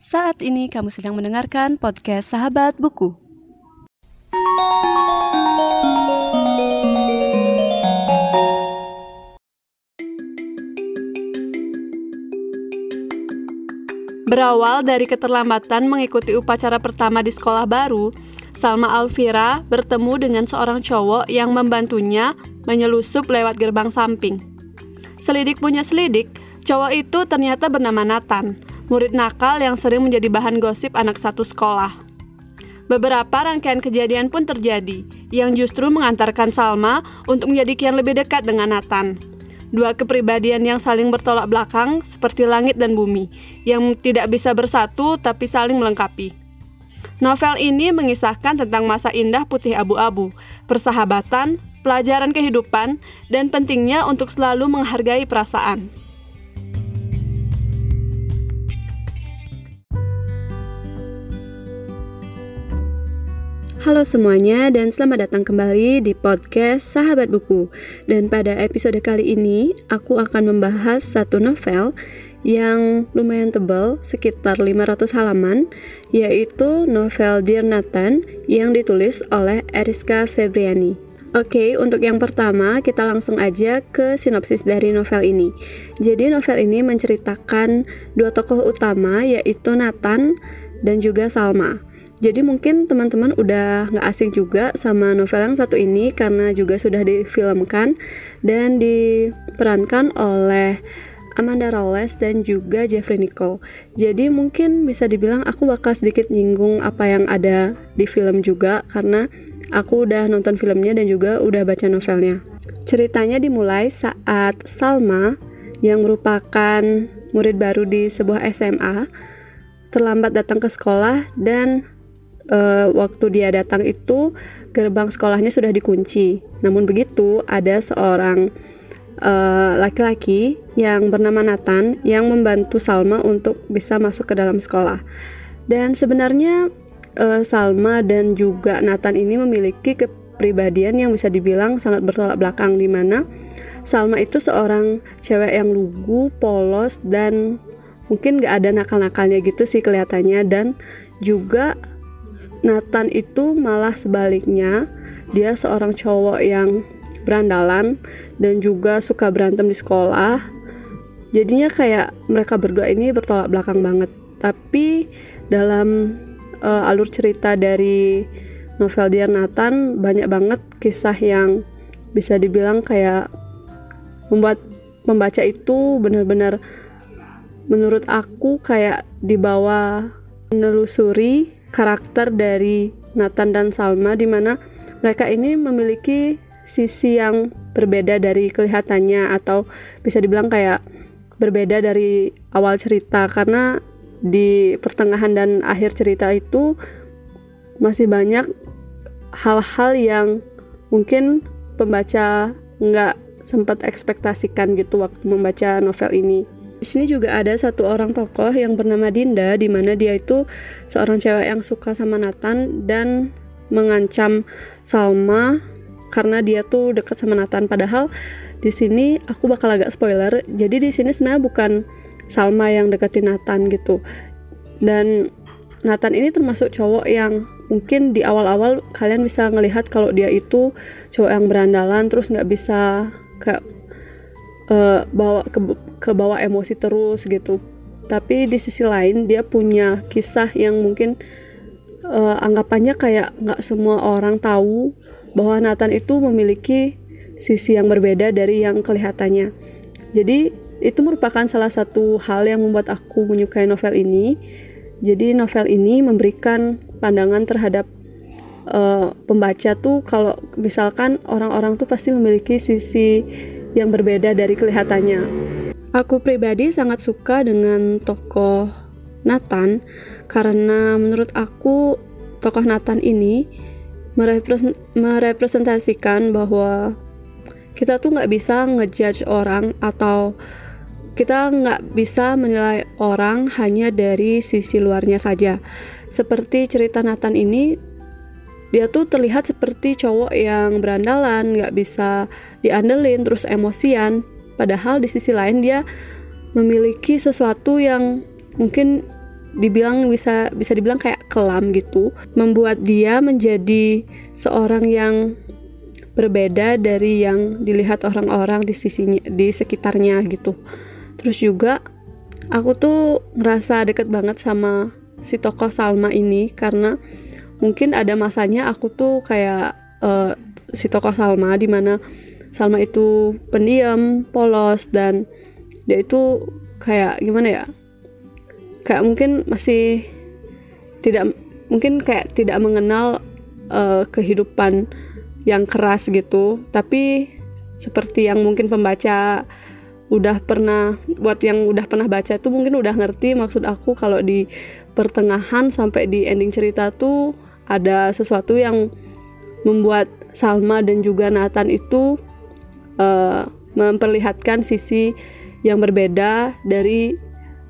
Saat ini kamu sedang mendengarkan podcast Sahabat Buku. Berawal dari keterlambatan mengikuti upacara pertama di sekolah baru, Salma Alvira bertemu dengan seorang cowok yang membantunya menyelusup lewat gerbang samping. Selidik punya selidik, cowok itu ternyata bernama Nathan, murid nakal yang sering menjadi bahan gosip anak satu sekolah. Beberapa rangkaian kejadian pun terjadi, yang justru mengantarkan Salma untuk menjadi kian lebih dekat dengan Nathan. Dua kepribadian yang saling bertolak belakang seperti langit dan bumi, yang tidak bisa bersatu tapi saling melengkapi. Novel ini mengisahkan tentang masa indah putih abu-abu, persahabatan, pelajaran kehidupan, dan pentingnya untuk selalu menghargai perasaan. Halo semuanya dan selamat datang kembali di podcast Sahabat Buku. Dan pada episode kali ini aku akan membahas satu novel yang lumayan tebal, sekitar 500 halaman, yaitu novel Dear Nathan yang ditulis oleh Eriska Febriani. Oke, untuk yang pertama kita langsung aja ke sinopsis dari novel ini. Jadi novel ini menceritakan dua tokoh utama yaitu Nathan dan juga Salma. Jadi mungkin teman-teman udah nggak asing juga sama novel yang satu ini karena juga sudah difilmkan dan diperankan oleh Amanda Rawles dan juga Jeffrey Nicole. Jadi mungkin bisa dibilang aku bakal sedikit nyinggung apa yang ada di film juga karena aku udah nonton filmnya dan juga udah baca novelnya. Ceritanya dimulai saat Salma yang merupakan murid baru di sebuah SMA terlambat datang ke sekolah dan uh, waktu dia datang itu gerbang sekolahnya sudah dikunci. Namun begitu, ada seorang eh, laki-laki uh, yang bernama Nathan yang membantu Salma untuk bisa masuk ke dalam sekolah. Dan sebenarnya uh, Salma dan juga Nathan ini memiliki kepribadian yang bisa dibilang sangat bertolak belakang di mana Salma itu seorang cewek yang lugu, polos dan mungkin gak ada nakal-nakalnya gitu sih kelihatannya dan juga Nathan itu malah sebaliknya. Dia seorang cowok yang berandalan dan juga suka berantem di sekolah. Jadinya kayak mereka berdua ini bertolak belakang banget. Tapi dalam uh, alur cerita dari novel Dear Nathan banyak banget kisah yang bisa dibilang kayak membuat membaca itu benar-benar menurut aku kayak dibawa menelusuri karakter dari Nathan dan Salma di mana mereka ini memiliki sisi yang berbeda dari kelihatannya atau bisa dibilang kayak berbeda dari awal cerita karena di pertengahan dan akhir cerita itu masih banyak hal-hal yang mungkin pembaca nggak sempat ekspektasikan gitu waktu membaca novel ini. Di sini juga ada satu orang tokoh yang bernama Dinda, di mana dia itu seorang cewek yang suka sama Nathan dan mengancam Salma karena dia tuh deket sama Nathan. Padahal di sini aku bakal agak spoiler. Jadi di sini sebenarnya bukan Salma yang deketin Nathan gitu. Dan Nathan ini termasuk cowok yang mungkin di awal-awal kalian bisa ngelihat kalau dia itu cowok yang berandalan terus nggak bisa kayak uh, bawa ke ke bawah emosi terus gitu. Tapi di sisi lain dia punya kisah yang mungkin uh, anggapannya kayak nggak semua orang tahu bahwa Nathan itu memiliki sisi yang berbeda dari yang kelihatannya. Jadi itu merupakan salah satu hal yang membuat aku menyukai novel ini. Jadi novel ini memberikan pandangan terhadap uh, pembaca tuh kalau misalkan orang-orang tuh pasti memiliki sisi yang berbeda dari kelihatannya. Aku pribadi sangat suka dengan tokoh Nathan karena menurut aku tokoh Nathan ini merepresentasikan bahwa kita tuh nggak bisa ngejudge orang atau kita nggak bisa menilai orang hanya dari sisi luarnya saja. Seperti cerita Nathan ini dia tuh terlihat seperti cowok yang berandalan, nggak bisa diandelin, terus emosian. Padahal di sisi lain dia memiliki sesuatu yang mungkin dibilang bisa bisa dibilang kayak kelam gitu membuat dia menjadi seorang yang berbeda dari yang dilihat orang-orang di sisinya di sekitarnya gitu terus juga aku tuh ngerasa deket banget sama si tokoh Salma ini karena mungkin ada masanya aku tuh kayak uh, si tokoh Salma di mana Salma itu pendiam, polos dan dia itu kayak gimana ya? Kayak mungkin masih tidak mungkin kayak tidak mengenal uh, kehidupan yang keras gitu, tapi seperti yang mungkin pembaca udah pernah buat yang udah pernah baca tuh mungkin udah ngerti maksud aku kalau di pertengahan sampai di ending cerita tuh ada sesuatu yang membuat Salma dan juga Nathan itu uh, memperlihatkan sisi yang berbeda dari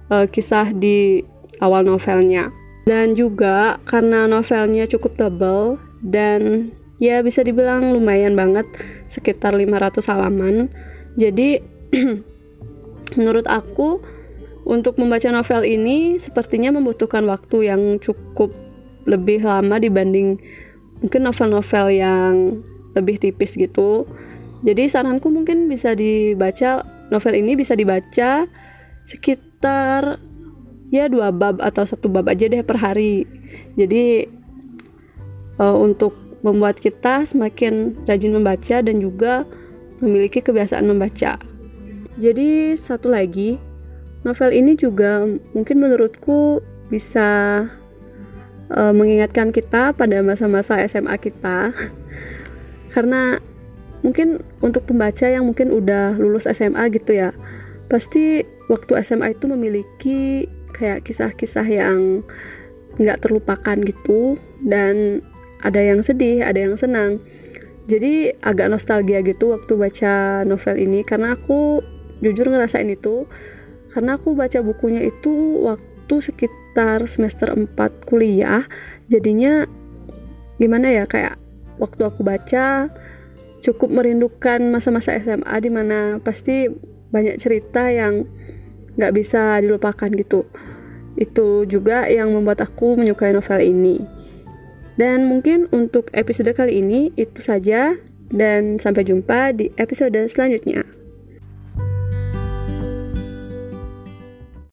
uh, kisah di awal novelnya. Dan juga karena novelnya cukup tebal dan ya bisa dibilang lumayan banget sekitar 500 halaman. Jadi menurut aku untuk membaca novel ini sepertinya membutuhkan waktu yang cukup lebih lama dibanding mungkin novel-novel yang lebih tipis gitu. Jadi saranku mungkin bisa dibaca novel ini bisa dibaca sekitar ya dua bab atau satu bab aja deh per hari. Jadi uh, untuk membuat kita semakin rajin membaca dan juga memiliki kebiasaan membaca. Jadi satu lagi, novel ini juga mungkin menurutku bisa uh, mengingatkan kita pada masa-masa SMA kita. Karena mungkin untuk pembaca yang mungkin udah lulus SMA gitu ya, pasti waktu SMA itu memiliki kayak kisah-kisah yang nggak terlupakan gitu dan ada yang sedih, ada yang senang. Jadi agak nostalgia gitu waktu baca novel ini karena aku jujur ngerasain itu karena aku baca bukunya itu waktu sekitar semester 4 kuliah jadinya gimana ya kayak waktu aku baca cukup merindukan masa-masa SMA di mana pasti banyak cerita yang nggak bisa dilupakan gitu itu juga yang membuat aku menyukai novel ini dan mungkin untuk episode kali ini itu saja dan sampai jumpa di episode selanjutnya.